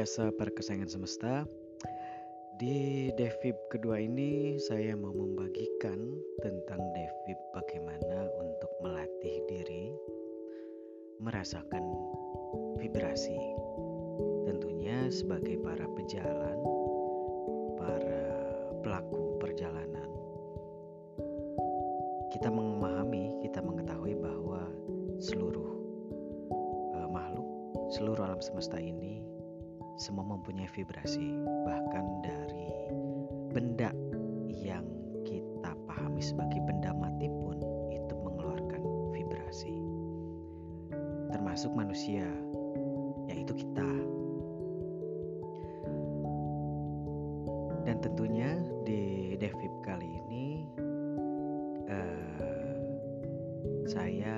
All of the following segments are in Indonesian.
Para kesayangan semesta. Di Devip kedua ini saya mau membagikan tentang Devip bagaimana untuk melatih diri merasakan vibrasi. Tentunya sebagai para pejalan, para pelaku perjalanan, kita memahami, kita mengetahui bahwa seluruh seluruh alam semesta ini semua mempunyai vibrasi, bahkan dari benda yang kita pahami sebagai benda mati pun itu mengeluarkan vibrasi. Termasuk manusia, yaitu kita. Dan tentunya di Devip kali ini uh, saya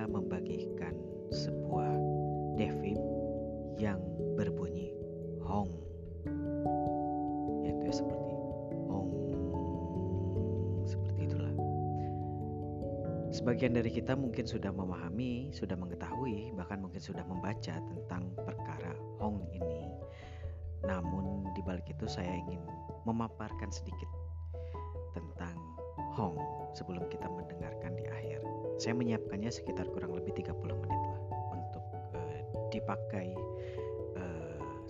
sebagian dari kita mungkin sudah memahami sudah mengetahui bahkan mungkin sudah membaca tentang perkara hong ini namun di balik itu saya ingin memaparkan sedikit tentang hong sebelum kita mendengarkan di akhir saya menyiapkannya sekitar kurang lebih 30 menit lah untuk uh, dipakai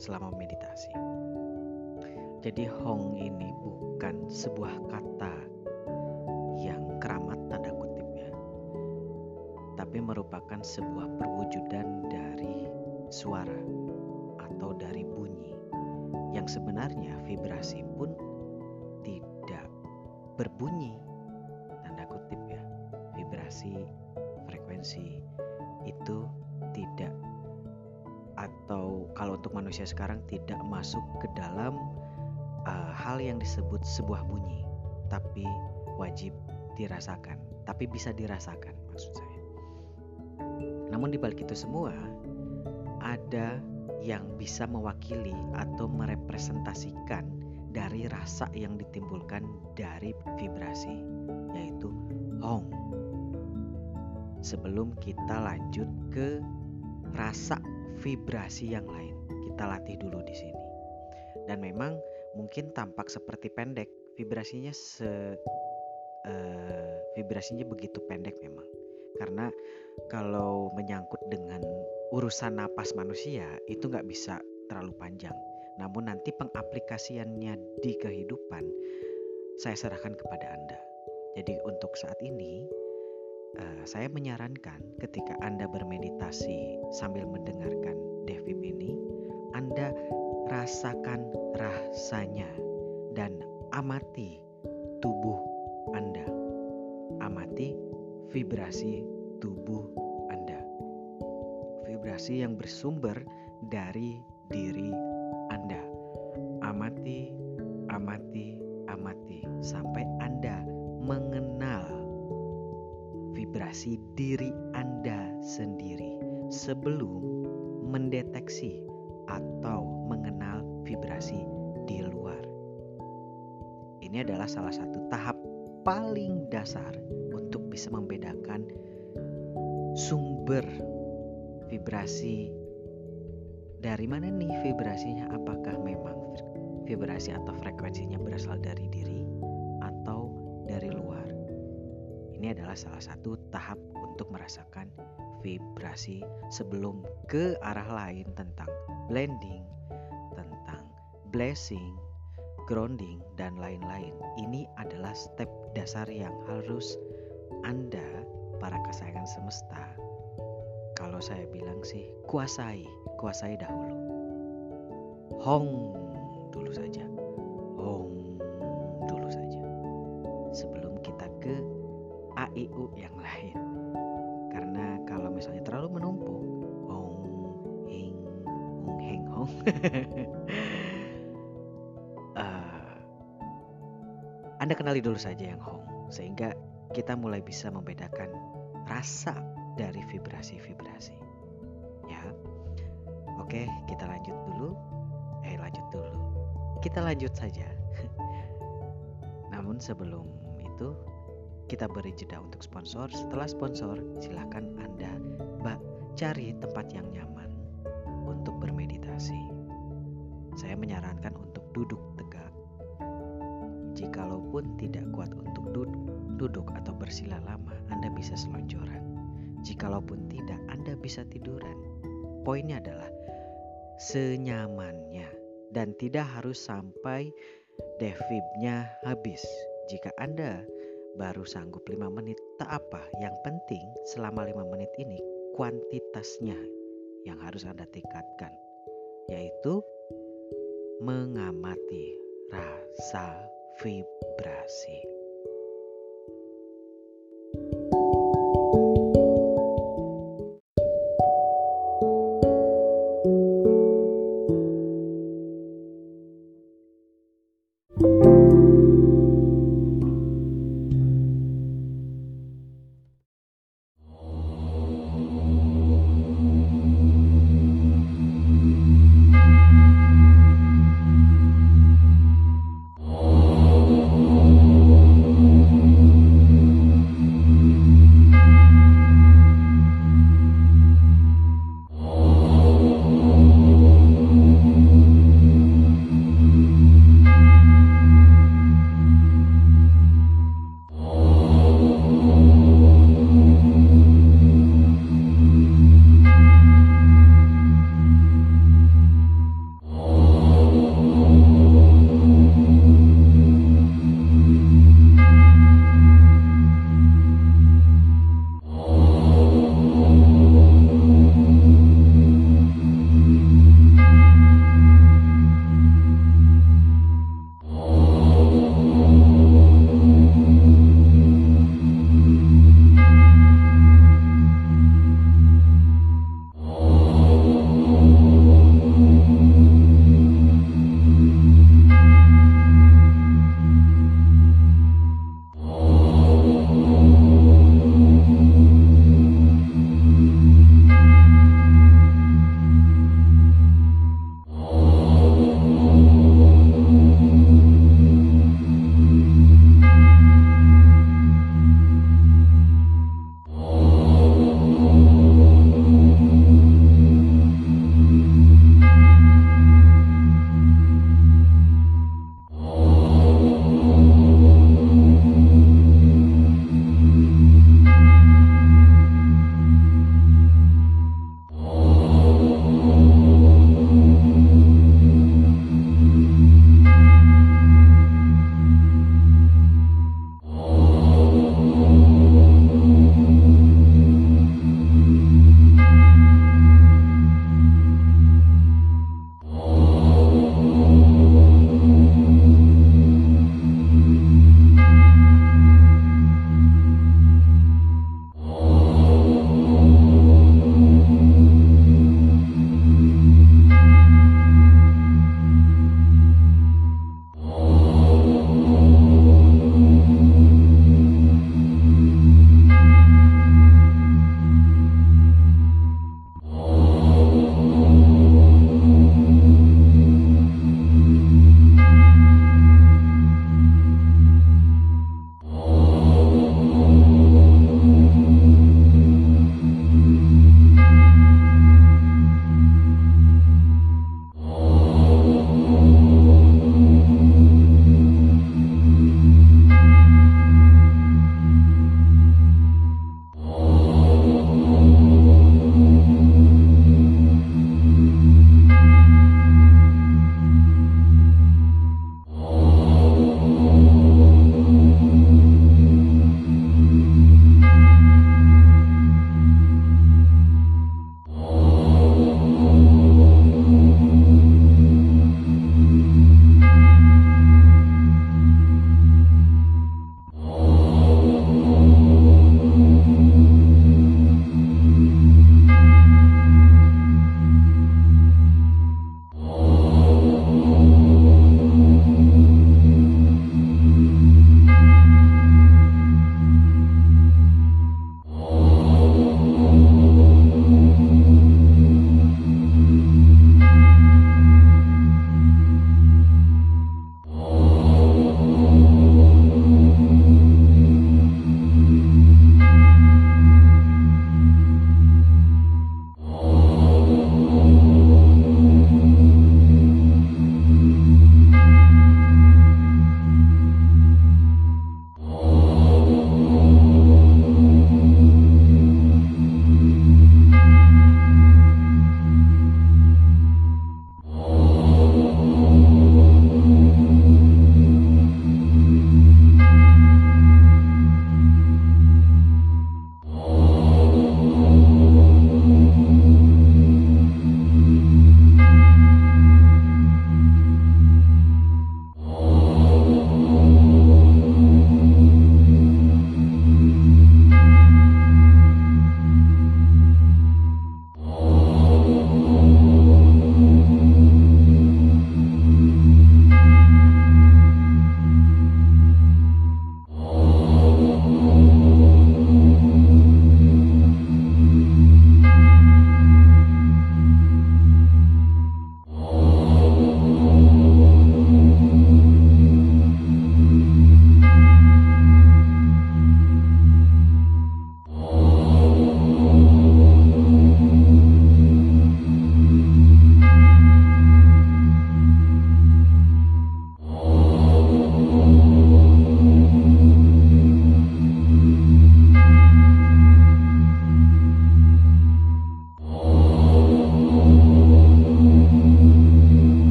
selama meditasi. Jadi Hong ini bukan sebuah kata sebuah perwujudan dari suara atau dari bunyi yang sebenarnya vibrasi pun tidak berbunyi tanda kutip ya. Vibrasi frekuensi itu tidak atau kalau untuk manusia sekarang tidak masuk ke dalam uh, hal yang disebut sebuah bunyi, tapi wajib dirasakan, tapi bisa dirasakan maksud saya. Namun di balik itu semua ada yang bisa mewakili atau merepresentasikan dari rasa yang ditimbulkan dari vibrasi, yaitu hong. Sebelum kita lanjut ke rasa vibrasi yang lain. Kita latih dulu di sini. Dan memang mungkin tampak seperti pendek, vibrasinya se uh, vibrasinya begitu pendek memang. Karena kalau menyangkut dengan urusan napas manusia itu nggak bisa terlalu panjang. Namun nanti pengaplikasiannya di kehidupan saya serahkan kepada Anda. Jadi untuk saat ini uh, saya menyarankan ketika Anda bermeditasi sambil mendengarkan Devip ini, Anda rasakan rasanya dan amati tubuh Anda. Amati vibrasi tubuh Anda. Vibrasi yang bersumber dari diri Anda. Amati, amati, amati sampai Anda mengenal vibrasi diri Anda sendiri sebelum mendeteksi atau mengenal vibrasi di luar. Ini adalah salah satu tahap paling dasar untuk bisa membedakan sumber vibrasi. Dari mana nih vibrasinya? Apakah memang vibrasi atau frekuensinya berasal dari diri atau dari luar? Ini adalah salah satu tahap untuk merasakan vibrasi sebelum ke arah lain tentang blending, tentang blessing, grounding, dan lain-lain. Ini adalah step dasar yang harus Anda, para kesayangan semesta, kalau saya bilang sih kuasai, kuasai dahulu. Hong dulu saja. Hong dulu saja. Sebelum kita ke AIU yang lain. Karena kalau misalnya terlalu menumpuk, hong, hing, hong, heng, hong. uh, anda kenali dulu saja yang hong, sehingga kita mulai bisa membedakan rasa dari vibrasi-vibrasi. Ya, oke, kita lanjut dulu. Eh, lanjut dulu. Kita lanjut saja. Namun sebelum itu kita beri jeda untuk sponsor. Setelah sponsor, silakan Anda mbak cari tempat yang nyaman untuk bermeditasi. saya menyarankan untuk duduk tegak. Jikalaupun tidak kuat untuk duduk, duduk atau bersila lama, Anda bisa selonjoran. Jikalaupun tidak, Anda bisa tiduran. Poinnya adalah senyamannya dan tidak harus sampai devibnya habis. Jika Anda baru sanggup 5 menit, tak apa. Yang penting selama 5 menit ini kuantitasnya yang harus Anda tingkatkan, yaitu mengamati rasa vibrasi.